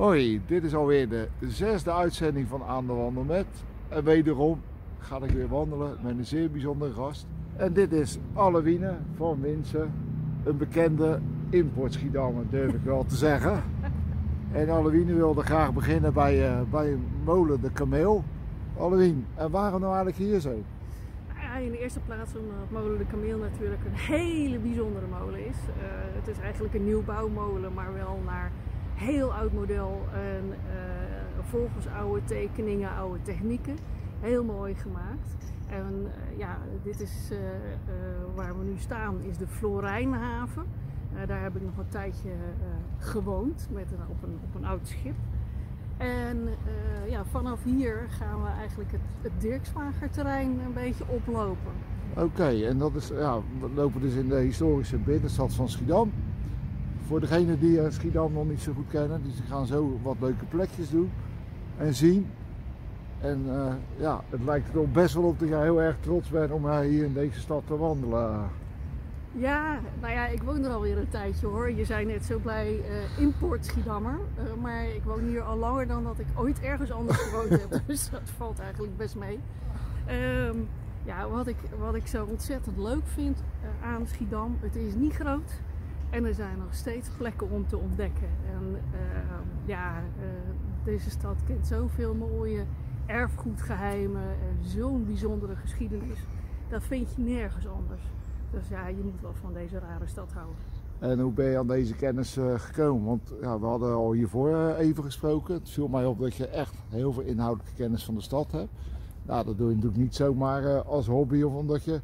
Hoi, dit is alweer de zesde uitzending van Aan de Wandel met. En wederom ga ik weer wandelen met een zeer bijzondere gast. En dit is Allewine van Winsen, een bekende importschiedammer durf ik wel te zeggen. En Allewine wilde graag beginnen bij, uh, bij molen De Kameel. Allewien, en waarom nou eigenlijk hier zo? In de eerste plaats omdat molen De Kameel natuurlijk een hele bijzondere molen is. Uh, het is eigenlijk een nieuwbouwmolen, maar wel naar heel oud model en uh, volgens oude tekeningen, oude technieken. Heel mooi gemaakt. En uh, ja, dit is uh, waar we nu staan, is de Florijnhaven. daar heb ik nog een tijdje gewoond met op, een, op een oud schip. En ja, vanaf hier gaan we eigenlijk het, het Dirkswagerterrein een beetje oplopen. Oké, en dat is, ja, we lopen dus in de historische binnenstad van Schiedam voor degenen die Schiedam nog niet zo goed kennen, die gaan zo wat leuke plekjes doen en zien. En uh, ja, het lijkt er best wel op dat jij heel erg trots bent om hier in deze stad te wandelen. Ja, nou ja, ik woon er alweer een tijdje hoor. Je zei net zo blij uh, import Schiedammer. Maar ik woon hier al langer dan dat ik ooit ergens anders gewoond heb. Dus dat valt eigenlijk best mee. Um, ja, wat ik, wat ik zo ontzettend leuk vind aan Schiedam, het is niet groot. En er zijn nog steeds plekken om te ontdekken. En uh, ja, uh, deze stad kent zoveel mooie erfgoedgeheimen en zo'n bijzondere geschiedenis. Dat vind je nergens anders. Dus ja, je moet wel van deze rare stad houden. En hoe ben je aan deze kennis uh, gekomen? Want ja, we hadden al hiervoor even gesproken. Het viel mij op dat je echt heel veel inhoudelijke kennis van de stad hebt. Nou, dat doe je natuurlijk niet zomaar als hobby of omdat je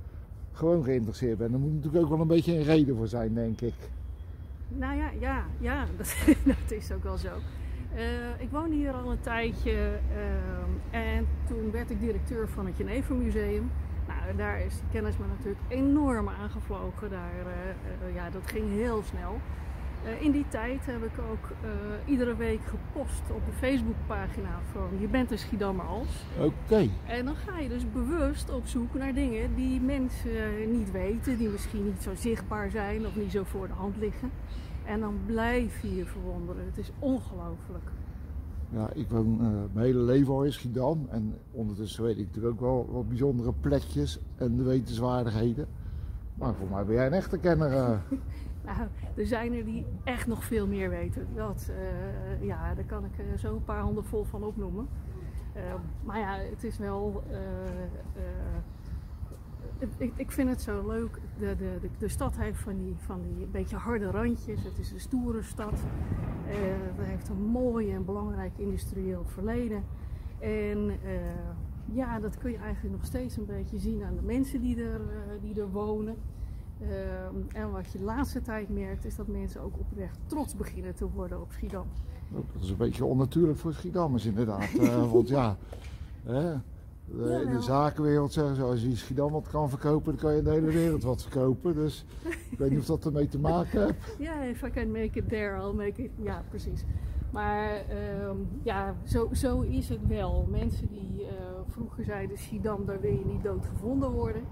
gewoon geïnteresseerd bent. Er moet natuurlijk ook wel een beetje een reden voor zijn, denk ik. Nou ja, ja, ja dat, dat is ook wel zo. Uh, ik woon hier al een tijdje uh, en toen werd ik directeur van het Genevermuseum. Nou, daar is kennis me natuurlijk enorm aangevlogen. Daar, uh, ja, dat ging heel snel. Uh, in die tijd heb ik ook uh, iedere week gepost op de Facebookpagina van Je bent een Schiedammer als. Oké. Okay. En dan ga je dus bewust op zoek naar dingen die mensen niet weten, die misschien niet zo zichtbaar zijn of niet zo voor de hand liggen. En dan blijf je je verwonderen. Het is ongelooflijk. Ja, ik woon uh, mijn hele leven al in Schiedam en ondertussen weet ik natuurlijk ook wel wat bijzondere plekjes en de wetenswaardigheden. Maar voor mij ben jij een echte kenner. Nou, er zijn er die echt nog veel meer weten. Dat, uh, ja, daar kan ik uh, zo een paar handen vol van opnoemen. Uh, maar ja, het is wel. Ik, ik, vind het zo leuk. De, de, de, de, stad heeft van die, van die beetje harde randjes. Het is een stoere stad. het heeft een mooi en belangrijk industrieel verleden. En ja, dat kun je eigenlijk nog steeds een beetje zien aan de mensen die er, die er wonen. Uh, en wat je de laatste tijd merkt, is dat mensen ook oprecht trots beginnen te worden op Schiedam. Dat is een beetje onnatuurlijk voor Schiedammers inderdaad. uh, want ja, hè, de, ja, in de zakenwereld zeggen ze, als je Schiedam wat kan verkopen, dan kan je de hele wereld wat verkopen. Dus ik weet niet of dat ermee te maken heeft. Ja, if I can make it there, I'll make it. Ja, precies. Maar um, ja, zo, zo is het wel. Mensen die uh, vroeger zeiden, Schiedam, daar wil je niet doodgevonden worden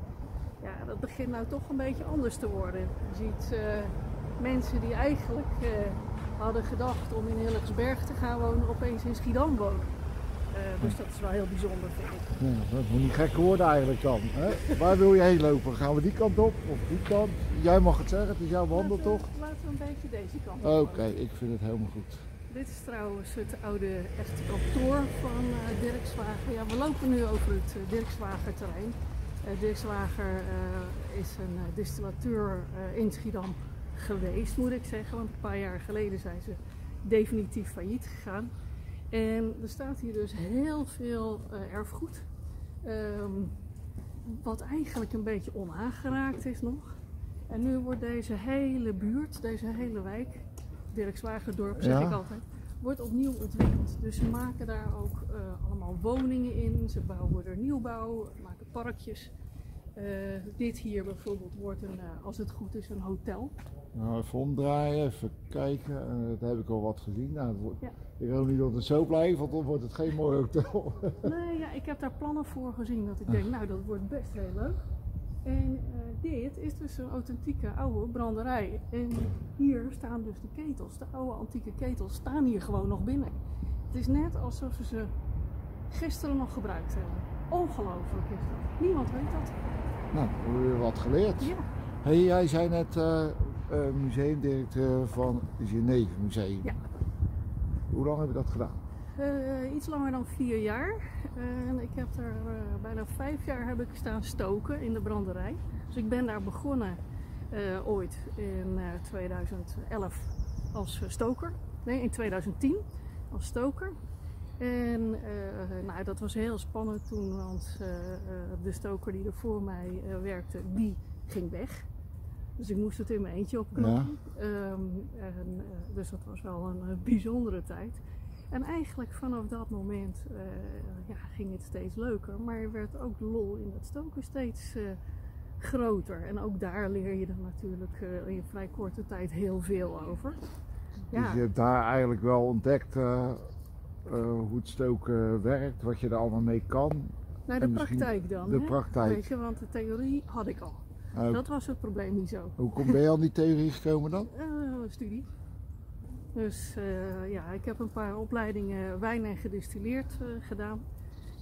ja, dat begint nou toch een beetje anders te worden. Je ziet uh, mensen die eigenlijk uh, hadden gedacht om in Hillegersberg te gaan wonen, opeens in Schiedam wonen. Uh, dus dat is wel heel bijzonder, vind ik. Ja, dat moet niet gek worden eigenlijk dan. Hè? Waar wil je heen lopen? Gaan we die kant op of die kant? Jij mag het zeggen, het is jouw wandel laten, toch? Laten we een beetje deze kant op. Oké, okay, ik vind het helemaal goed. Dit is trouwens het oude echte kantoor van uh, Dirkswagen. Ja, we lopen nu over het uh, Dirkswager terrein. Uh, Dirkswager uh, is een uh, distillateur in Schiedam geweest, moet ik zeggen. Want een paar jaar geleden zijn ze definitief failliet gegaan. En er staat hier dus heel veel erfgoed. Um, wat eigenlijk een beetje onaangeraakt is nog. En nu wordt deze hele buurt, deze hele wijk, Dirkswagerdorp zeg ja. ik altijd, wordt opnieuw ontwikkeld. Dus ze maken daar ook uh, allemaal woningen in, ze bouwen er nieuwbouw, parkjes. Uh, dit hier bijvoorbeeld wordt een, uh, als het goed is, een hotel. Nou, even omdraaien, even kijken. dat heb ik al wat gezien. Nou, wordt, ja. Ik hoop niet dat het zo blijft, want dan wordt het geen mooi hotel. nee, ja, ik heb daar plannen voor gezien. Dat ik denk, nou, dat wordt best heel leuk. En eh, dit is dus een authentieke oude branderij. En hier staan dus de ketels, de oude antieke ketels, staan hier gewoon nog binnen. Het is net alsof ze ze gisteren nog gebruikt hebben. Ongelooflijk is dat. Niemand weet dat. Nou, we hebben weer wat geleerd. Ja, Hey, jij zei net eh, museumdirecteur van Geneve Museum. Ja. Hoe lang heb je dat gedaan? Eh, iets langer dan vier jaar. En ik heb daar eh, bijna vijf jaar heb ik staan stoken in de branderij. Dus ik ben daar begonnen ooit in eh, 2011 als stoker. Nee, in 2010 als stoker. En eh, nou, dat was heel spannend toen, want eh, eh, de stoker die er voor mij werkte, die ging weg. Dus ik moest het in mijn eentje opknappen. Ehm, en, dus dat was wel een bijzondere tijd. En eigenlijk vanaf dat moment ja, ging het steeds leuker. Maar werd ook de lol in het stoken steeds groter. En ook daar leer je er natuurlijk in vrij korte tijd heel veel over. Ja, Dus je hebt daar eigenlijk wel ontdekt hoe het stoken werkt, wat je er allemaal mee kan. naar de praktijk dan. de hè? praktijk. Weet je, want de theorie had ik al. Eh, Dat was het probleem niet zo. Hoe kom je aan die theorie gekomen dan? Eh, studie. Dus eh, ja, ik heb een paar opleidingen wijn en gedistilleerd eh, gedaan.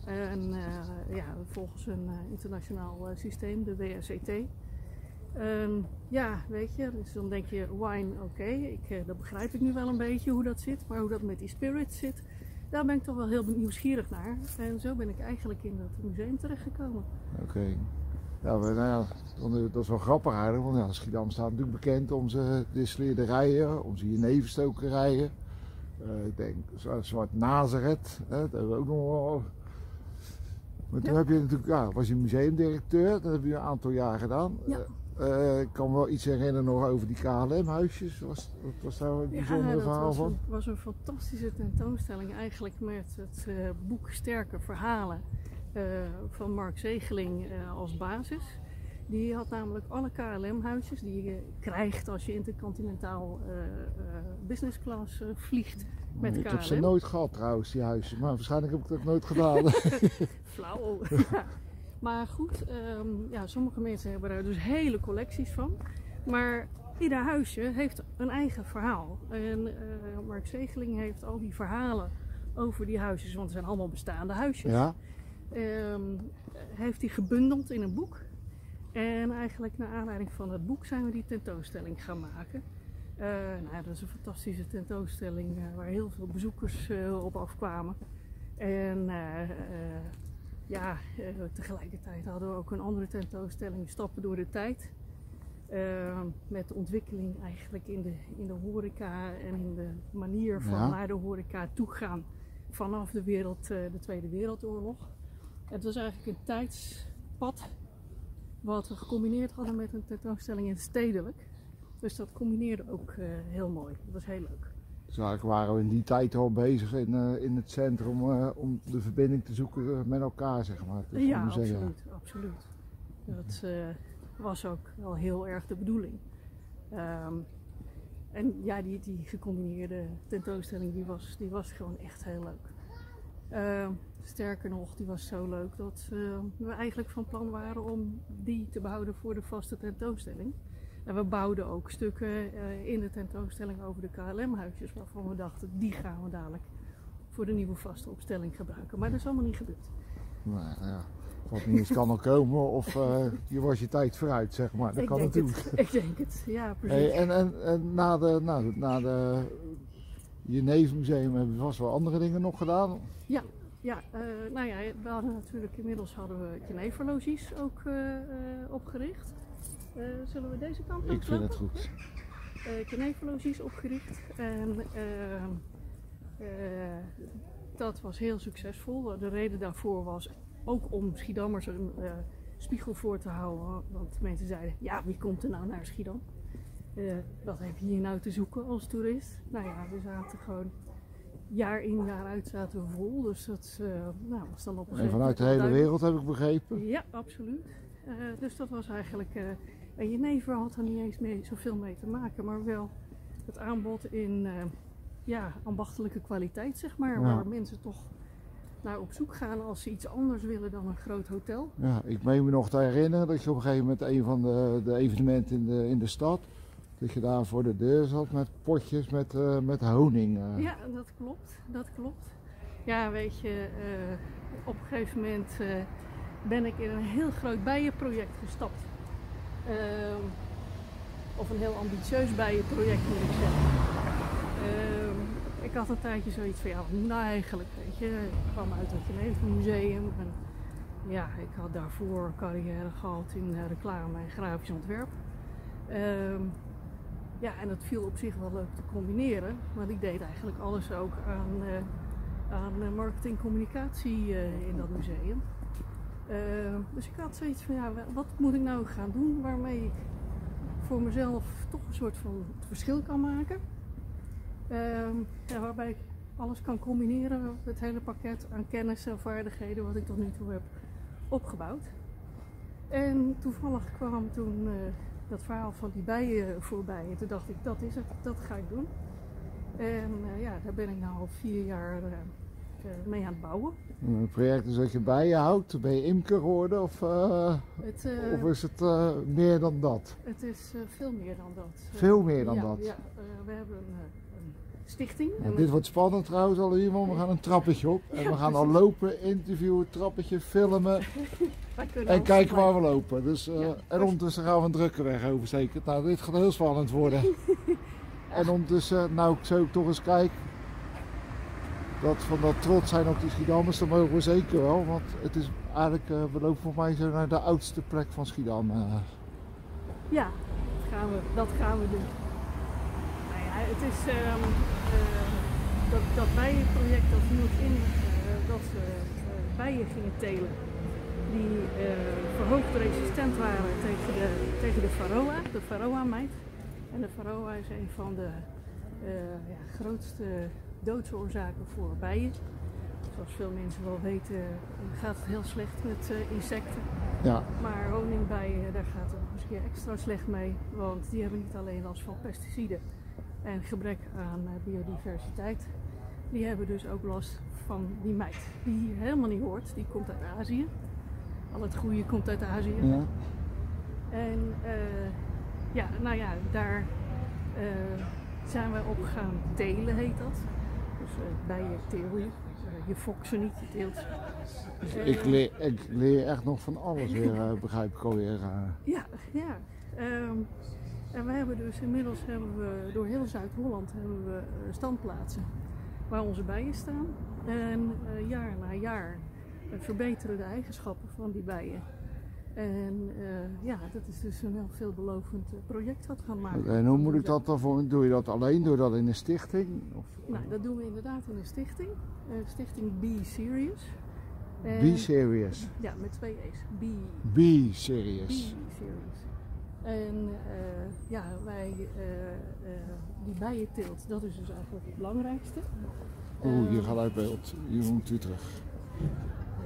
En eh, ja, volgens een eh, internationaal eh, systeem, de WSET. Ehm, ja, weet je, dus dan denk je wine, oké, eh, dat begrijp ik nu wel een beetje hoe dat zit. Maar hoe dat met die spirits zit, daar ben ik toch wel heel nieuwsgierig naar. En zo ben ik eigenlijk in dat museum terechtgekomen. Oké. Ja, maar, nou ja, eh, dat is wel grappig eigenlijk, want ja, Schiedam staat natuurlijk bekend om zijn distilleerderijen, om zijn jeneverstokerijen. Eh ik denk, Zwa- Zwart Nazareth, hè, dat hebben we ook nog wel. Maar toen Ja. heb je natuurlijk, ja, was je museumdirecteur, dat heb je een aantal jaar gedaan. Ja. Eh, ik kan wel iets herinneren nog over die KLM-huisjes. Was, was daar een bijzondere dat verhaal was van? een, was een fantastische tentoonstelling eigenlijk met het eh, boek Sterke Verhalen eh, van Mark Zegeling als basis. Die had namelijk alle KLM-huisjes die je krijgt als je intercontinentaal business class vliegt met ik heb ze KLM. nooit gehad trouwens, die huisjes. Maar waarschijnlijk heb ik dat nooit gedaan. Flauw. Ja. Maar goed, ehm, ja, sommige mensen hebben daar dus hele collecties van. Maar ieder huisje heeft een eigen verhaal. En eh, Mark Zegeling heeft al die verhalen over die huisjes, want het zijn allemaal bestaande huisjes. ja? ehm, heeft hij gebundeld in een boek. En eigenlijk naar aanleiding van het boek zijn we die tentoonstelling gaan maken. Eh, nou, dat is een fantastische tentoonstelling eh, waar heel veel bezoekers op afkwamen. En ja, eh, tegelijkertijd hadden we ook een andere tentoonstelling, Stappen door de Tijd. Eh, met de ontwikkeling eigenlijk in de, in de horeca en in de manier van Ja. naar de horeca toegaan vanaf de, wereld, eh, de Tweede Wereldoorlog. Het was eigenlijk een tijdspad wat we gecombineerd hadden met een tentoonstelling in stedelijk. Dus dat combineerde ook heel mooi. Dat was heel leuk. Dus eigenlijk waren we in die tijd al bezig in, eh, in het centrum eh, om de verbinding te zoeken eh, met elkaar, zeg maar. tussen ja, absoluut, absoluut. Dat was ook wel heel erg de bedoeling. Ehm, en ja, die, die gecombineerde tentoonstelling die was, die was gewoon echt heel leuk. Ehm, sterker nog, die was zo leuk dat eh, we eigenlijk van plan waren om die te behouden voor de vaste tentoonstelling. En we bouwden ook stukken eh, in de tentoonstelling over de KLM-huisjes, waarvan we dachten, die gaan we dadelijk voor de nieuwe vaste opstelling gebruiken. Maar dat is allemaal niet gebeurd. Maar ja, wat niet eens kan nog komen of eh, je was je tijd vooruit, zeg maar. Dat ik kan denk natuurlijk. Het, ik denk het, ja precies. Hey, en en, en na, de, na, de, na de Jenevermuseum hebben we vast wel andere dingen nog gedaan. Ja, eh, nou ja, we hadden natuurlijk inmiddels hadden we Geneverlogies ook opgericht. Eh, zullen we deze kant op Ik vind het goed. eh Geneverlogies opgericht. En ehm, eh, dat was heel succesvol. De reden daarvoor was ook om Schiedammers een spiegel voor te houden. Want mensen zeiden, ja wie komt er nou naar Schiedam? Wat heb je hier nou te zoeken als toerist? Nou ja, we zaten gewoon jaar in jaar uit zaten we vol. Dus dat nou, was dan op een En vanuit de hele wereld heb ik begrepen. Ja, absoluut. Dus dat was eigenlijk. En Jenever had er niet eens mee, zoveel mee te maken, maar wel het aanbod in eh, ja, ambachtelijke kwaliteit, zeg maar. Ja. Waar mensen toch naar op zoek gaan als ze iets anders willen dan een groot hotel. Ja, ik meen me nog te herinneren dat je op een gegeven moment een van de, de evenementen in de, in de stad, dat je daar voor de deur zat met potjes met, uh, met honing. Uh. Ja, dat klopt, dat klopt. Ja, weet je, op een gegeven moment ben ik in een heel groot bijenproject gestapt. Ehm, of een heel ambitieus bijenproject moet ik zeggen. Ehm, ik had een tijdje zoiets van, ja, nou eigenlijk, weet je. Ik kwam uit het gemeentemuseum en ja, ik had daarvoor een carrière gehad in reclame en grafisch ontwerp. Ehm, ja, en dat viel op zich wel leuk te combineren, maar ik deed eigenlijk alles ook aan, uh, aan marketing communicatie uh, in dat museum. Uh, dus ik had zoiets van, ja, wat moet ik nou gaan doen waarmee ik voor mezelf toch een soort van verschil kan maken. Ja, waarbij ik alles kan combineren, het hele pakket aan kennis en vaardigheden wat ik tot nu toe heb opgebouwd. En toevallig kwam toen uh, dat verhaal van die bijen voorbij. En toen dacht ik, dat is het, dat ga ik doen. En uh, ja, daar ben ik nu al vier jaar uh, mee aan het bouwen. Een project is dat je bijen houdt, ben je imker geworden of, het, of is het meer dan dat? Het is veel meer dan dat. Veel meer dan ja, dat? Ja, we hebben een, een stichting. Dit wordt spannend trouwens al iemand. We gaan een trappetje op en we gaan al lopen, interviewen, trappetje, filmen. en kijken waar we lopen. Dus, ja. En ondertussen gaan we een drukke weg oversteken. Nou, dit gaat heel spannend worden. en ondertussen, nou ik zou toch eens kijken. Dat van dat trots zijn op die Schiedammers, dat mogen we zeker wel. Want het is eigenlijk, uh, we lopen voor mij zo naar de oudste plek van Schiedam. Uh. Ja, dat gaan, we, dat gaan we doen. Nou het is um, dat, dat bijenproject dat hield in dat we bijen gingen telen die uh, verhoogd resistent waren tegen de, tegen de varroa, de varroa-mijt. En de varroa is een van de uh, ja, grootste doodsoorzaken voor bijen. Zoals veel mensen wel weten gaat het heel slecht met uh, insecten. Ja. Maar honingbijen, daar gaat het nog eens keer extra slecht mee. Want die hebben niet alleen last van pesticiden en gebrek aan biodiversiteit. Die hebben dus ook last van die mijt. Die hier helemaal niet hoort. Die komt uit Azië. Al het goede komt uit Azië. Ja. En uh, ja, nou ja, daar uh, zijn we op gaan telen, heet dat. Dus uh, bij je je fokt ze niet, je teelt ze. Ik, leer, ik leer echt nog van alles weer, begrijp ik alweer. Ja, ja. Um, en we hebben dus inmiddels hebben we door heel Zuid-Holland hebben we standplaatsen waar onze bijen staan. En jaar na jaar verbeteren de eigenschappen van die bijen. En uh, ja, dat is dus een heel veelbelovend project wat gaan maken. En hoe moet ik dat dan voor? Doe je dat alleen? Doe je dat in een stichting? Of? Nou, dat doen we inderdaad in een stichting. Uh, stichting Be Serious. Be Serious? Ja, met twee E's. Be, Be Serious. Be Serious. En uh, ja, wij, die bijenteelt, dat is dus eigenlijk het belangrijkste. Oeh, je gaat uit beeld. Je moet u terug.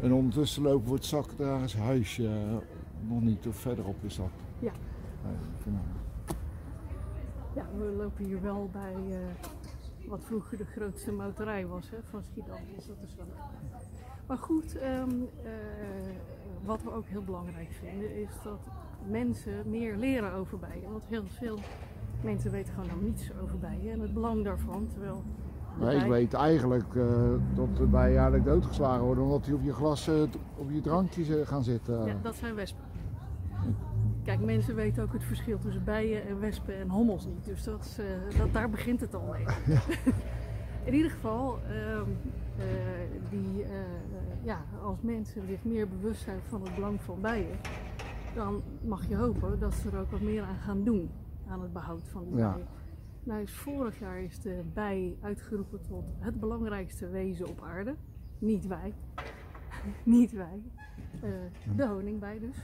En ondertussen lopen we het zakdragers huisje nog niet of verderop is dat. Ja. Ja, we lopen hier wel bij uh, wat vroeger de grootste motorij was hè, van Schiedam. Dus dat is wel. Maar goed, um, uh, wat we ook heel belangrijk vinden is dat mensen meer leren over bijen. Want heel veel mensen weten gewoon nog niets over bijen en het belang daarvan. Terwijl Nee, ik weet eigenlijk uh, dat de bijen eigenlijk doodgeslagen worden omdat die op je glas, uh, op je drankje gaan zitten. Ja, dat zijn wespen. Kijk, mensen weten ook het verschil tussen bijen en wespen en hommels niet. Dus dat, uh, dat daar begint het al mee. Ja. In ieder geval, ehm, die, ja, als mensen zich meer bewust zijn van het belang van bijen, dan mag je hopen dat ze er ook wat meer aan gaan doen aan het behoud van die Ja. bijen. Nou, is vorig jaar is de bij uitgeroepen tot het belangrijkste wezen op aarde. Niet wij. Niet wij. Uh, de honingbij dus.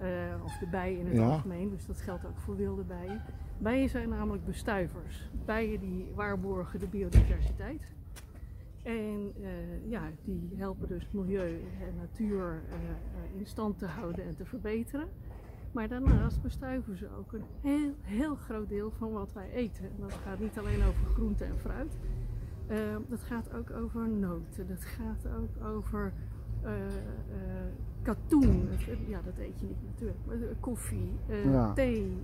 Uh, of de bij in het Ja. algemeen, dus dat geldt ook voor wilde bijen. Bijen zijn namelijk bestuivers. Bijen die waarborgen de biodiversiteit. En uh, ja, die helpen dus milieu en natuur in stand te houden en te verbeteren. Maar daarnaast bestuiven ze ook een heel, heel groot deel van wat wij eten. En dat gaat niet alleen over groente en fruit, dat gaat ook over noten, dat gaat ook over katoen. Ja, dat eet je niet natuurlijk. Maar koffie, ja. thee,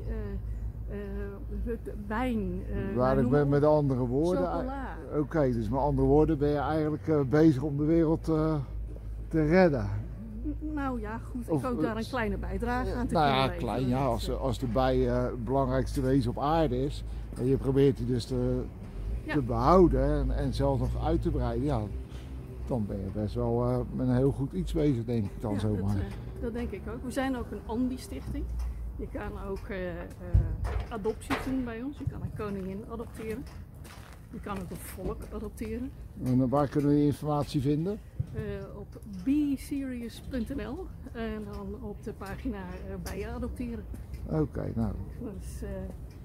wijn. Waar ik ben met andere woorden. Oké, okay, dus met andere woorden ben je eigenlijk bezig om de wereld te redden. Nou ja, goed. Ik ook daar een kleine bijdrage aan te nou ja, klein ja. Als, als de bij het belangrijkste wezen op aarde is. En je probeert die dus te, te behouden en, en zelfs nog uit te breiden. Ja, dan ben je best wel uh, met een heel goed iets bezig, denk ik dan zomaar. Dat, uh, dat, denk ik ook. We zijn ook een Ambi-stichting. Je kan ook adoptie doen bij ons. Je kan een koningin adopteren. Je kan ook een volk adopteren. En waar kunnen we die informatie vinden? Uh, op beserious.nl en dan op de pagina uh, bij je adopteren. Oké, nou. Dus, uh,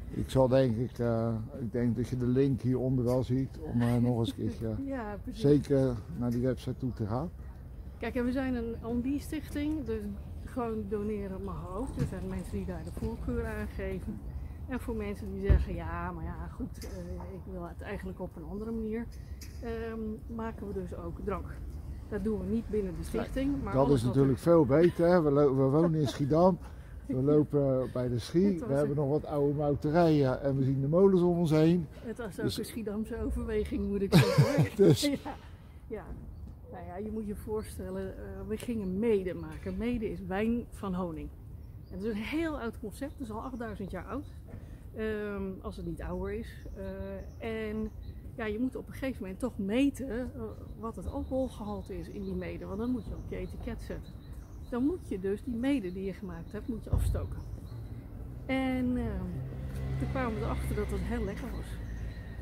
ik zal denk ik, ik denk dat je de link hieronder wel ziet om nog eens een ja, zeker naar die website toe te gaan. Kijk, en we zijn een ambi-stichting, dus gewoon doneren mag ook. Er zijn mensen die daar de voorkeur aan geven. En voor mensen die zeggen, ja, maar ja, goed, uh, ik wil het eigenlijk op een andere manier, um, maken we dus ook drank. Dat doen we niet binnen de stichting. Maar dat is natuurlijk veel beter. We, we, wonen in Schiedam. We lopen bij de Schie. We hebben nog wat oude mouterijen en we zien de molens om ons heen. Het was ook dus... een Schiedamse overweging, moet ik zeggen. dus... ja, ja. Nou ja, je moet je voorstellen, uh, we gingen mede maken. Mede is wijn van honing. En dat is een heel oud concept, het is al 8000 jaar oud. Um, als het niet ouder is. Uh, en ja, je moet op een gegeven moment toch meten uh, wat het alcoholgehalte is in die mede. Want dan moet je op je etiket zetten. Dan moet je dus die mede die je gemaakt hebt, moet je afstoken. En uh, toen kwamen we erachter dat het heel lekker was.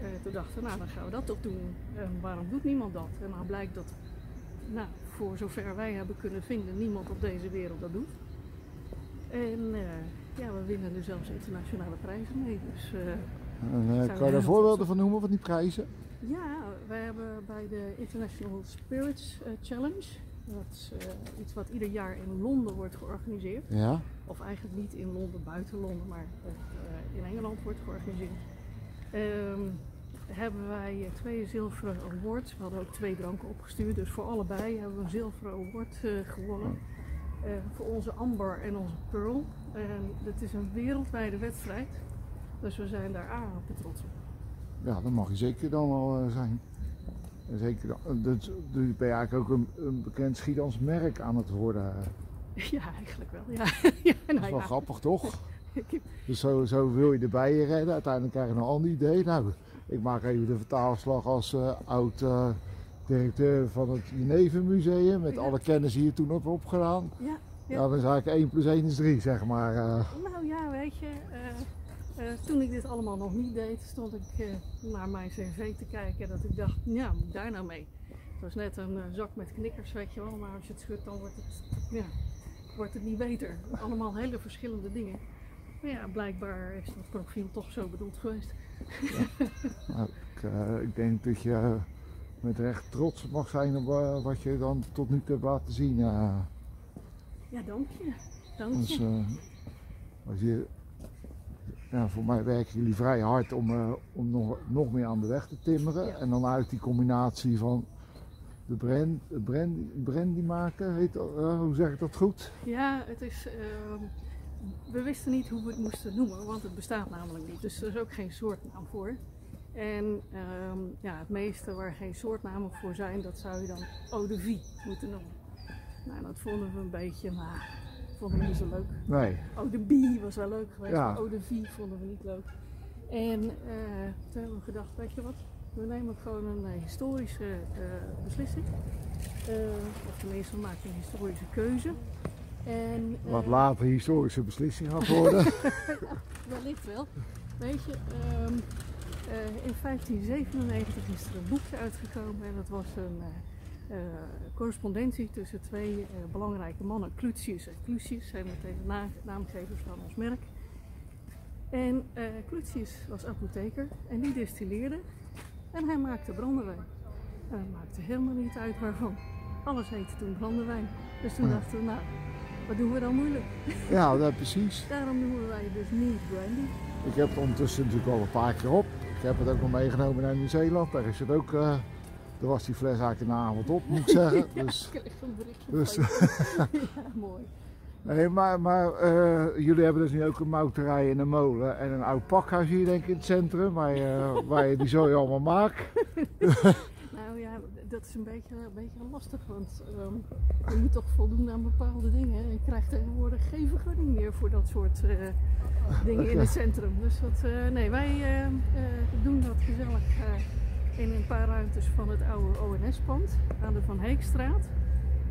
Uh, toen dachten we, nou dan gaan we dat toch doen. waarom doet niemand dat? En dan blijkt dat, nou, voor zover wij hebben kunnen vinden, niemand op deze wereld dat doet. En ja, we winnen er zelfs internationale prijzen mee. Dus, uh, kan je daar voorbeelden van noemen van die prijzen? Ja, wij hebben bij de International Spirits Challenge. Dat is uh, iets wat ieder jaar in Londen wordt georganiseerd. Ja. Of eigenlijk niet in Londen, buiten Londen, maar in Engeland wordt georganiseerd. Um, hebben wij twee zilveren awards. We hadden ook twee dranken opgestuurd, dus voor allebei hebben we een zilveren award gewonnen. Uh, voor onze Amber en onze Pearl. En het is een wereldwijde wedstrijd. Dus we zijn daar aan op de trots op. Ja, dat mag je zeker dan wel uh, Zeker dan. Dus, dus ben je eigenlijk ook een, een bekend Schiedams merk aan het worden. Ja, eigenlijk wel. Ja. ja nou, dat is wel ja. grappig, toch? dus zo, zo, wil je de bijen redden. Uiteindelijk krijg je een ander idee. Nou, ik maak even de vertaalslag als uh, oud uh, directeur van het Genevenmuseum. Met ja. alle kennis die je toen hebt opgedaan. Ja. Ja, dan is eigenlijk 1 plus 1 is 3, zeg maar. Uh. Nou ja, weet je, uh, uh, toen ik dit allemaal nog niet deed, stond ik naar mijn cv te kijken dat ik dacht, ja, moet ik daar nou mee? Het was net een zak met knikkers, weet je wel, maar als je het schudt dan wordt het, ja, wordt het niet beter. Allemaal hele verschillende dingen. Maar ja, blijkbaar is dat profiel toch zo bedoeld geweest. Ja. nou, ik, ik, denk dat je met recht trots mag zijn op wat je dan tot nu toe hebt laten zien. Ja, dank je. Dank je. Dus, als je ja, voor mij werken jullie vrij hard om, uh, om nog, nog meer aan de weg te timmeren. Ja. En dan uit die combinatie van de brand, brand, brandy maken, heet uh, hoe zeg ik dat goed? Ja, het is, ehm, we wisten niet hoe we het moesten noemen, want het bestaat namelijk niet. Dus er is ook geen soortnaam voor. En ehm, ja, het meeste waar geen soortnamen voor zijn, dat zou je dan eau de vie moeten noemen. Nou, dat vonden we een beetje, maar vonden we niet zo leuk. Nee. Oh, de bie was wel leuk geweest, ja. maar oh, de vie vonden we niet leuk. En uh, toen hebben we gedacht, weet je wat, we nemen gewoon een uh, historische uh, beslissing. of tenminste, we maken een historische keuze. En, wat later historische beslissing gaat worden. Wellicht wel. Weet je, um, in 1597 is er een boekje uitgekomen en dat was een uh, correspondentie tussen twee uh, belangrijke mannen, Clutius en Clusius, zijn meteen de na naamgevers van ons merk. En uh, Clutius was apotheker en die distilleerde en hij maakte brandewijn. En het maakte helemaal niet uit waarvan. Alles heette toen brandewijn. Dus toen dachten we, nou, wat doen we dan moeilijk? Ja, dat precies. Daarom noemen wij dus niet brandy. Ik heb het ondertussen natuurlijk al een paar keer op. Ik heb het ook nog meegenomen naar Nieuw-Zeeland. Daar is het ook. Daar was die fles eigenlijk de avond op, moet ik zeggen. ja, dus, ik dus, ja, mooi. Nee, maar, maar uh, jullie hebben dus nu ook een mouterij en een molen en een oud pakhuis hier denk ik in het centrum, waar je, waar je die zooi allemaal maakt. nou ja, dat is een beetje, een beetje lastig, want um, je moet toch voldoen aan bepaalde dingen. Je krijgt tegenwoordig geen vergunning meer voor dat soort uh, dingen okay. in het centrum. Dus dat, uh, nee, wij doen dat gezellig in een paar ruimtes van het oude ONS-pand aan de Van Heekstraat.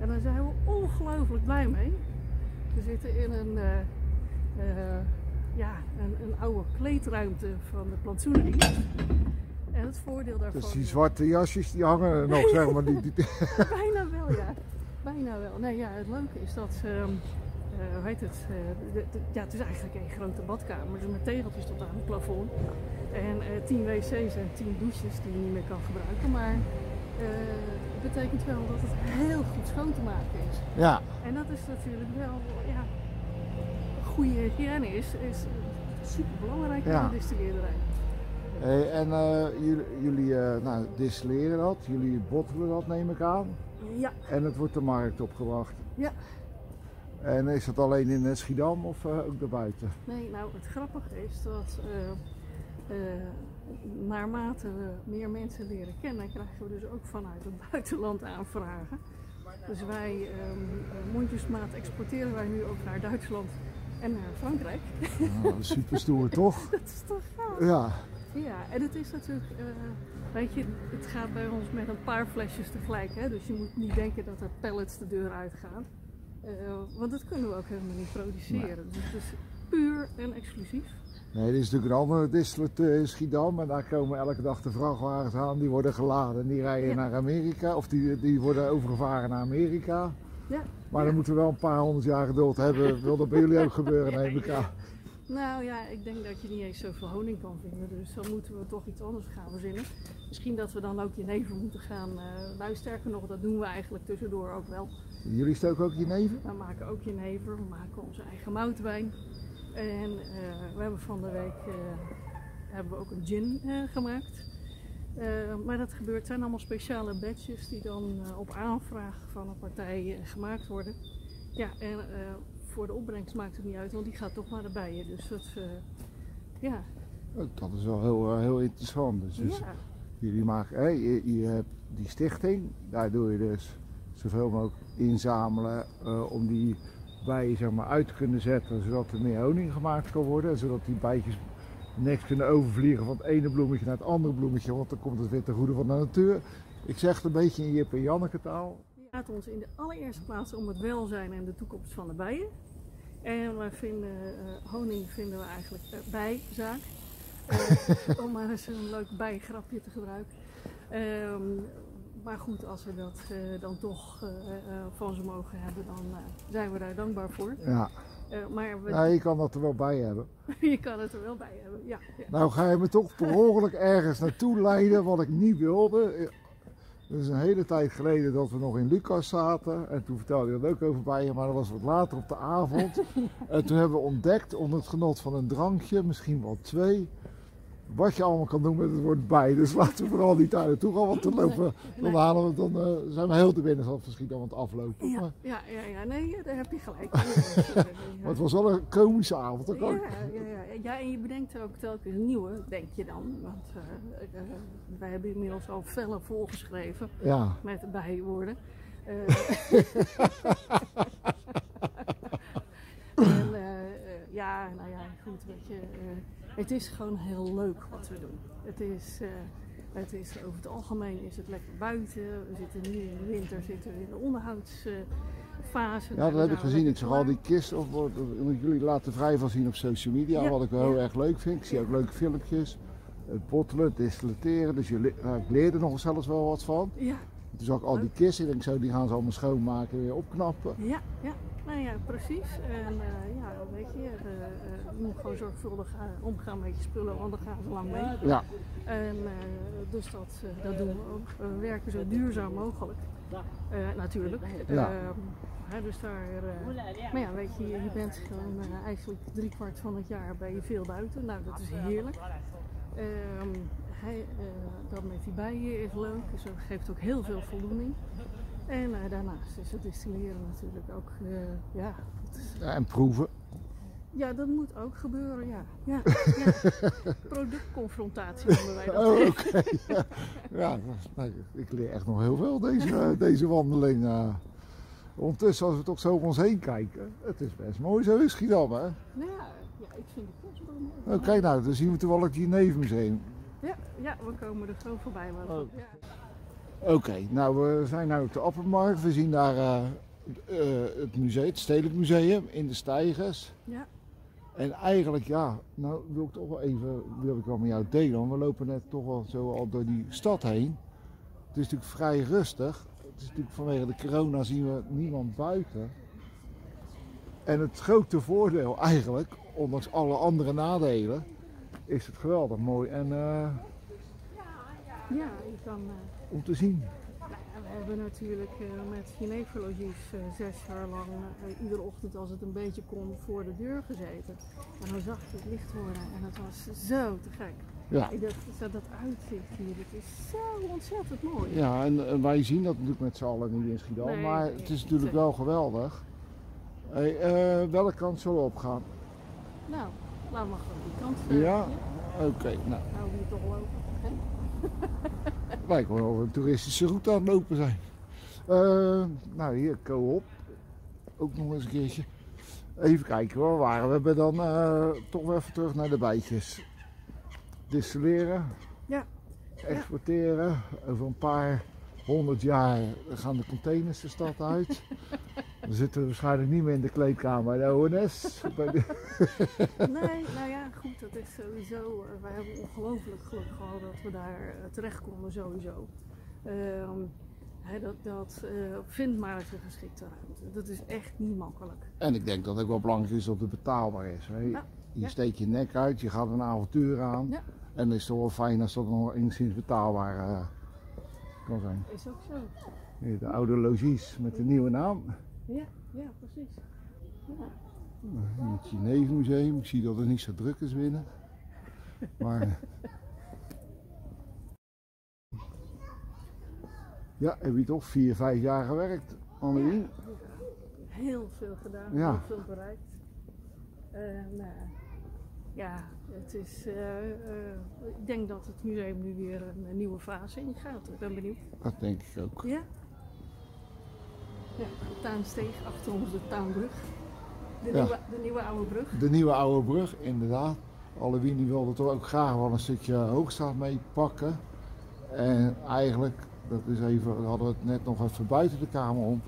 En daar zijn we ongelooflijk blij mee. We zitten in een, uh, uh, ja, een, een, oude kleedruimte van de plantsoenerie. En het voordeel daarvan... Dus die zwarte jasjes die hangen er nog, zeg maar. Die, die... Bijna wel, ja. Bijna wel. Nee, ja, het leuke is dat... Uh, hoe heet het? De, de, ja, het is eigenlijk een grote badkamer. Dus met tegeltjes tot aan het plafond. En tien wc's en tien douches die je niet meer kan gebruiken. Maar betekent wel dat het heel goed schoon te maken is. Ja. En dat is natuurlijk wel, ja, goede hygiëne is, is super belangrijk Ja. in de distilleerderij. Hey, en eh, jullie, jullie eh, nou, distilleren dat, jullie bottelen dat neem ik aan. Ja, En het wordt de markt opgebracht. ja. En is dat alleen in eh, Schiedam of eh, ook daarbuiten? Nee, nou het grappige is dat eh, naarmate we meer mensen leren kennen, krijgen we dus ook vanuit het buitenland aanvragen. Dus wij, eh, mondjesmaat exporteren wij nu ook naar Duitsland en naar Frankrijk. Nou, super stoer toch? Dat is toch gaaf? Ja. Ja, en het is natuurlijk, eh, weet je, het gaat bij ons met een paar flesjes tegelijk. Hè? Dus je moet niet denken dat er pallets de deur uitgaan. Eh, want dat kunnen we ook helemaal niet produceren. Dus het is puur en exclusief. Nee, dit is natuurlijk een andere distillateur in Schiedam. En daar komen elke dag de vrachtwagens aan. Die worden geladen en die rijden Ja. naar Amerika. Of die, die worden overgevaren naar Amerika. Ja. Maar ja. dan moeten we wel een paar honderd jaar geduld hebben. Wil dat bij jullie ook gebeuren, neem ik aan. Nou ja, ik denk dat je niet eens zoveel honing kan vinden. Dus dan moeten we toch iets anders gaan verzinnen. Misschien dat we dan ook jenever moeten gaan. nou, sterker nog, dat doen we eigenlijk tussendoor ook wel. Jullie stoken ook je neven? We maken ook jenever, we maken onze eigen moutwijn. En eh, we hebben van de week eh, hebben we ook een gin eh, gemaakt. Maar dat gebeurt, zijn allemaal speciale batches die dan op aanvraag van een partij gemaakt worden. Ja, en voor de opbrengst maakt het niet uit, want die gaat toch naar de bijen. Dus dat, ja, Oh, Dat is wel heel, heel interessant. Dus, dus ja, jullie maken, je, je hebt die stichting. Daar doe je dus zoveel mogelijk inzamelen om die bijen zeg maar, uit kunnen zetten. Zodat er meer honing gemaakt kan worden. En zodat die bijtjes niks kunnen overvliegen van het ene bloemetje naar het andere bloemetje. Want dan komt het weer ten goede van de natuur. Ik zeg het een beetje in Jip en Janneke taal. Het gaat ons in de allereerste plaats om het welzijn en de toekomst van de bijen. En wij vinden eh, honing vinden we eigenlijk eh, bijzaak. Eh, om maar eens een leuk bijgrapje te gebruiken. Ehm, maar goed, als we dat eh, dan toch eh, eh, van ze mogen hebben, dan eh, zijn we daar dankbaar voor. Ja, Eh, maar we, nou, je kan dat er wel bij hebben. je kan het er wel bij hebben. Ja, ja. Nou ga je me toch per ongeluk ergens naartoe leiden wat ik niet wilde. Het is een hele tijd geleden dat we nog in Lucas zaten. En toen vertelde je dat ook over bijen, maar dat was wat later op de avond. En toen hebben we ontdekt onder het genot van een drankje, misschien wel twee, wat je allemaal kan doen met het woord bij. Dus laten we vooral niet daar naartoe gaan, want dan, lopen, dan, halen we, dan eh, zijn we heel te binnen verschieten aan het aflopen. Ja, ja, ja, ja, nee, daar heb je gelijk. Maar het was wel een komische avond. Dat Ja, ja, ja. ja, en je bedenkt er ook telkens een nieuwe, denk je dan. Want eh, eh, wij hebben inmiddels al vellen volgeschreven ja. met bijwoorden. En ja, nou ja, goed, weet je. Eh, het is gewoon heel leuk wat we doen. Het is, eh, het is over het algemeen is het lekker buiten. We zitten nu in de winter zitten we in de onderhoudsfase. Ja, dat heb ik gezien. Ik zag al die kisten, of, of- of- jullie laten vrij van zien op social media, Ja, wat ik wel heel ja. erg leuk vind. Ik zie ook leuke filmpjes. Het bottelen, het distilleren, dus nou, ik leerde nog zelfs wel wat van. Ja, Toen zag ik al die kisten, ik denk zo, die gaan ze allemaal schoonmaken en weer opknappen. Ja, ja, nou ja, precies. En eh, ja, weet je, eh, eh, je moet gewoon zorgvuldig eh, omgaan met je spullen, want dan gaan ze lang mee. Ja, En eh, dus dat, eh, dat doen we ook. We werken zo duurzaam mogelijk. Eh, natuurlijk. Ja. Ehm, hè, dus daar, eh, maar ja, weet je, je bent gewoon eh, eigenlijk drie kwart van het jaar ben je veel buiten. Nou, dat is heerlijk. Ehm, hij, eh, dat met die bijen is leuk, dus dat geeft ook heel veel voldoening. En eh, daarnaast is het distilleren natuurlijk ook, eh, ja, het is- Ja, en proeven. ja, dat moet ook gebeuren, ja. ja, ja. Productconfrontatie noemen wij dat. Oh, oké. ja, ja nou, ik leer echt nog heel veel deze, deze wandeling. eh. Ondertussen, als we toch zo om ons heen kijken, het is best mooi zo in Schiedam, hè? Ja, ja, ik vind het best wel mooi. Kijk nou, dan zien we toevallig die nevenmuseum. Ja, ja, we komen er zo voorbij. Maar Oh. ja. Oké, nou we zijn nu op de Appenmarkt. We zien daar eh, eh, het museum, het Stedelijk Museum in de Steigers. ja, En eigenlijk, ja, nou wil ik toch wel even, wil ik wel met jou delen. Want we lopen net toch wel zo al door die stad heen. Het is natuurlijk vrij rustig. Het is natuurlijk vanwege de corona zien we niemand buiten. En het grote voordeel eigenlijk, ondanks alle andere nadelen, is het geweldig mooi en eh, ja, je kan... om te zien. Nou we hebben natuurlijk eh, met Geneverlogies eh, zes jaar lang eh, iedere ochtend als het een beetje kon voor de deur gezeten. En dan zag je het licht worden en het was zo te gek. Ja, Ik dacht, zo dat uitzicht hier, het is zo ontzettend mooi. ja en, en wij zien dat natuurlijk met z'n allen niet in Schiedam, Nee, maar het is natuurlijk wel geweldig. Hey, welke kant zullen we opgaan? Nou, laten we gewoon die kant eh, Ja? Oké, nou, Nou, hier toch lopen. Hè? lijkt wel of we een toeristische route aan het lopen zijn. Eh, nou, hier, co-op. Ook nog eens een keertje. Even kijken, waar waren we? Dan eh, toch weer even terug naar de bijtjes. Distilleren. Ja. Exporteren. Over een paar honderd jaar gaan de containers de stad uit. Dan zitten we waarschijnlijk niet meer in de kleedkamer bij de ONS. Nee, nou ja, goed, dat is sowieso. eh, wij hebben ongelooflijk geluk gehad dat we daar eh, terecht konden, sowieso. Ehm, hè, dat dat vindt maar eens een geschikte ruimte. Dat is echt niet makkelijk. En ik denk dat het ook wel belangrijk is dat het betaalbaar is. Hè? Ja, Je ja. steekt je nek uit, je gaat een avontuur aan. Ja. En het is toch wel fijn als dat nog enigszins betaalbaar eh, kan zijn. Is ook zo. De oude logies met de nieuwe naam. Ja, ja, precies. Het Genevenmuseum. Ik zie dat het niet zo druk is binnen. Maar... Ja, heb je toch vier, vijf jaar gewerkt, Annelien? Heel veel gedaan, Ja. heel veel bereikt. En, eh, ja, het is, eh, eh, ik denk dat het museum nu weer een, een nieuwe fase ingaat. Ik ben benieuwd. Dat denk ik ook. Ja. Ja, de tuinsteeg achter ons, de tuinbrug. De, Ja. nieuwe, de nieuwe oude brug. De nieuwe oude brug, inderdaad. Alle die wilde toch ook graag wel een stukje hoogstraat mee pakken. En eigenlijk, dat is even, we hadden het net nog even buiten de kamer om.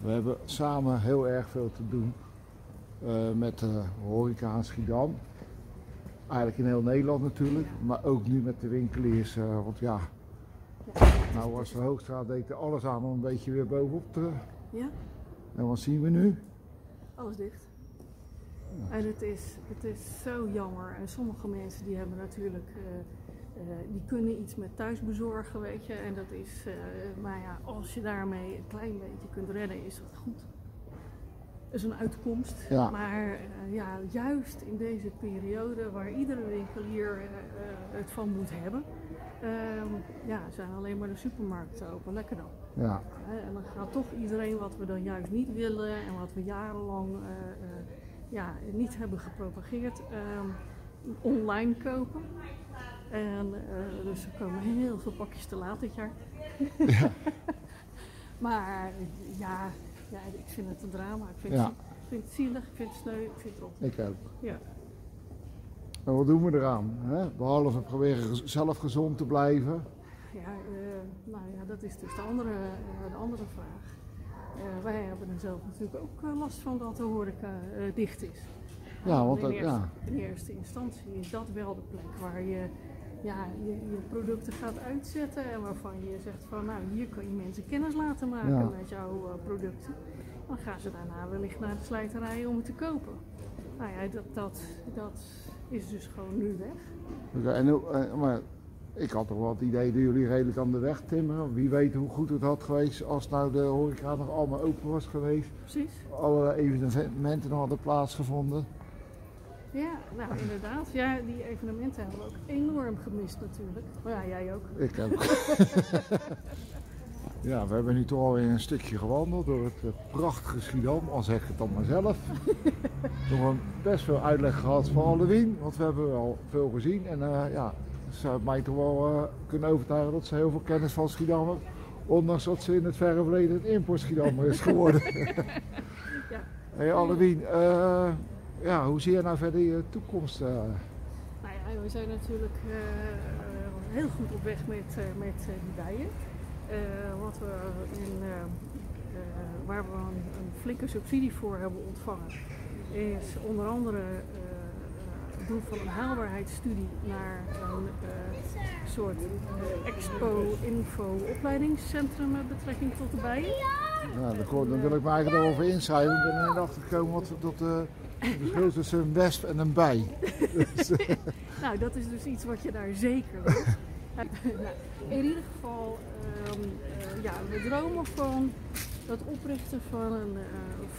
We hebben samen heel erg veel te doen eh, met de horeca in Schiedam. Eigenlijk in heel Nederland natuurlijk, maar ook nu met de winkeliers. eh, want ja, nou was de hoogstraat deed er alles aan om een beetje weer bovenop te... Ja, En wat zien we nu? alles dicht. En het is, het is zo jammer. En sommige mensen die hebben natuurlijk, eh, eh, die kunnen iets met thuisbezorgen, weet je. En dat is, eh, maar ja, als je daarmee een klein beetje kunt redden, is dat goed. Dat is een uitkomst. Ja. Maar ja, juist in deze periode waar iedere winkelier het van moet hebben, ehm, ja, zijn alleen maar de supermarkten open. Lekker dan. Ja, En dan gaat toch iedereen wat we dan juist niet willen en wat we jarenlang ja, niet hebben gepropageerd, ehm, online kopen. En eh, dus er komen heel veel pakjes te laat dit jaar. maar ja, ja, ik vind het een drama. Ik vind, Ja. het, ik vind het zielig, ik vind het sneu, ik vind het rot. ik ook. Ja. En wat doen we eraan? Hè? Behalve proberen zelf gezond te blijven. Ja, eh, nou ja, dat is dus de andere, eh, de andere vraag. Wij hebben er zelf natuurlijk ook eh, last van dat de horeca eh, dicht is. Ja, want in, eerste, ja. in eerste instantie is dat wel de plek waar je ja, je, je producten gaat uitzetten en waarvan je zegt van nou hier kan je mensen kennis laten maken Ja. met jouw eh, producten. Dan gaan ze daarna wellicht naar de slijterij om het te kopen. Nou ja, dat, dat, dat is dus gewoon nu weg. Oké, En, maar ik had toch wel het idee dat jullie redelijk aan de weg timmeren. Wie weet hoe goed het had geweest als nou de horeca nog allemaal open was geweest. Precies. Alle evenementen nog hadden plaatsgevonden. Ja, nou inderdaad. Ja, die evenementen hebben we ook enorm gemist natuurlijk. Maar ja, jij ook. Ik ook. ja, we hebben nu toch alweer een stukje gewandeld door het eh, prachtige Schiedam, al zeg ik het dan maar zelf. Nog een best veel uitleg gehad van Halloween, want we hebben wel veel gezien. En eh, ja, ze hebben mij toch wel eh, kunnen overtuigen dat ze heel veel kennis van Schiedam hebben. Ondanks dat ze in het verre verleden het import Schiedammer is geworden. Ja. Hey Halloween, eh, ja, hoe zie je nou verder je toekomst? eh? Nou ja, we zijn natuurlijk heel goed op weg met, eh, met eh, die bijen. Eh, wat we in, waar we een, een flinke subsidie voor hebben ontvangen, is onder andere doen van een haalbaarheidsstudie naar een eh, soort expo-info-opleidingscentrum met betrekking tot de bijen. Nou, dan, kon- dan wil ik me eigenlijk erover inschrijven. Ik ben er achter gekomen wat dat het verschil tussen een wesp en een bij. Dus, eh, Nou, dat is dus iets wat je daar zeker wilt. nou, in ieder geval, eh, ja, we dromen van het oprichten van een,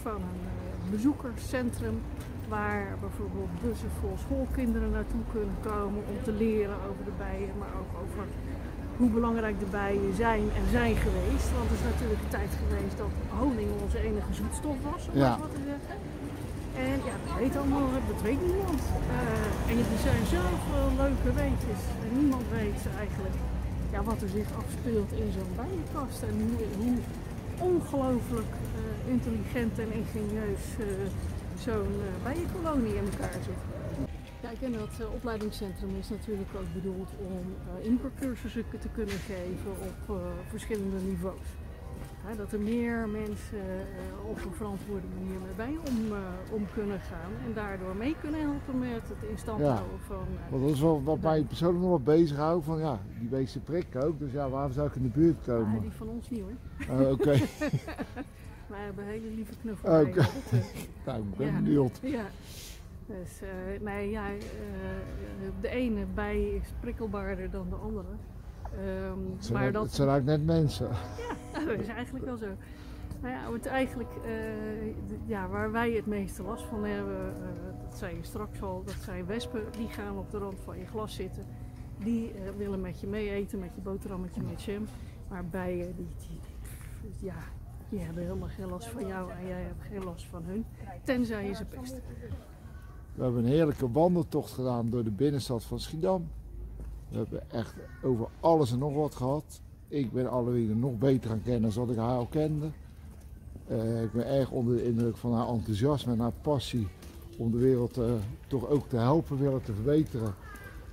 van een bezoekerscentrum waar bijvoorbeeld bussen vol schoolkinderen naartoe kunnen komen om te leren over de bijen, maar ook over hoe belangrijk de bijen zijn en zijn geweest. Want het is natuurlijk een tijd geweest dat honing onze enige zoetstof was, om Ja. maar wat te zeggen. En ja, dat weet allemaal, dat weet niemand. Eh, en er zijn zoveel leuke weetjes. En niemand weet eigenlijk ja, wat er zich afspeelt in zo'n bijenkast. En hoe, hoe ongelooflijk eh, intelligent en ingenieus eh, zo'n eh, bijenkolonie in elkaar zit. Kijk, en dat eh, opleidingscentrum is natuurlijk ook bedoeld om uh, impercursussen te kunnen geven op eh, verschillende niveaus. Hè, dat er meer mensen op een verantwoorde manier met bijen om, eh, om kunnen gaan en daardoor mee kunnen helpen met het in stand Ja. houden van. eh, want dat is wel wat mij persoonlijk nog wat bezighoudt. Van ja, die beesten prikken ook. Dus ja, waarom zou ik in de buurt ah, komen? die van ons niet hoor. Oh, Oké, hebben hele lieve knuffelbijen. Oké. Nou, ik ben Ja. benieuwd. Ja. Dus eh, nee, ja, eh, de ene bij is prikkelbaarder dan de andere. Ehm, Het zijn, maar ook- dat, het zijn eigenlijk net mensen. Ja, dat is eigenlijk wel zo. Nou ja, het eigenlijk, eh, ja, waar wij het meeste last van hebben, dat zei je straks al, dat zijn wespen. Die gaan op de rand van je glas zitten. Die willen met je mee eten, met je boterhammetje, met jam. Maar bijen, die, die, die- ja, die hebben helemaal geen last van jou en jij hebt geen last van hun. Tenzij je ze pest. We hebben een heerlijke wandeltocht gedaan door de binnenstad van Schiedam. We hebben echt over alles en nog wat gehad. Ik ben Halloween nog beter gaan kennen dan ik haar al kende. Eh, ik ben erg onder de indruk van haar enthousiasme en haar passie om de wereld eh, toch ook te helpen, willen te verbeteren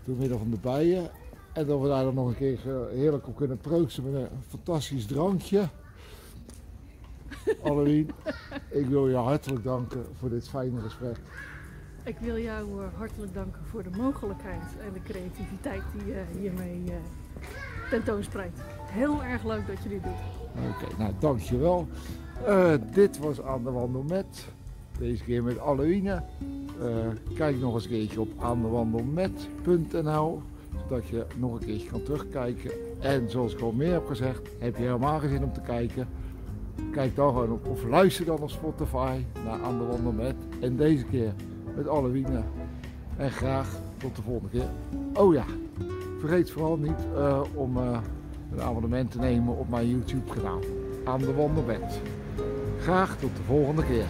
door middel van de bijen. En dat we daar dan nog een keer eh, heerlijk op kunnen proosten met een fantastisch drankje. Halloween, ik wil je hartelijk danken voor dit fijne gesprek. Ik wil jou eh, hartelijk danken voor de mogelijkheid en de creativiteit die je hiermee eh, tentoonspreidt. Heel erg leuk dat je dit doet. Oké, nou dankjewel. Eh dit was Aan de Wandel met. Deze keer met Halloween. Kijk nog eens een keertje op aandewandelmet.nl zodat je nog een keertje kan terugkijken. En zoals ik al meer heb gezegd, heb je helemaal geen zin om te kijken. Kijk dan gewoon op of luister dan op Spotify naar Aan de Wandel. En deze keer met Halloween. En graag tot de volgende keer. Oh ja, vergeet vooral niet eh, om eh, een abonnement te nemen op mijn YouTube kanaal. Aan de Wandel met. Graag tot de volgende keer.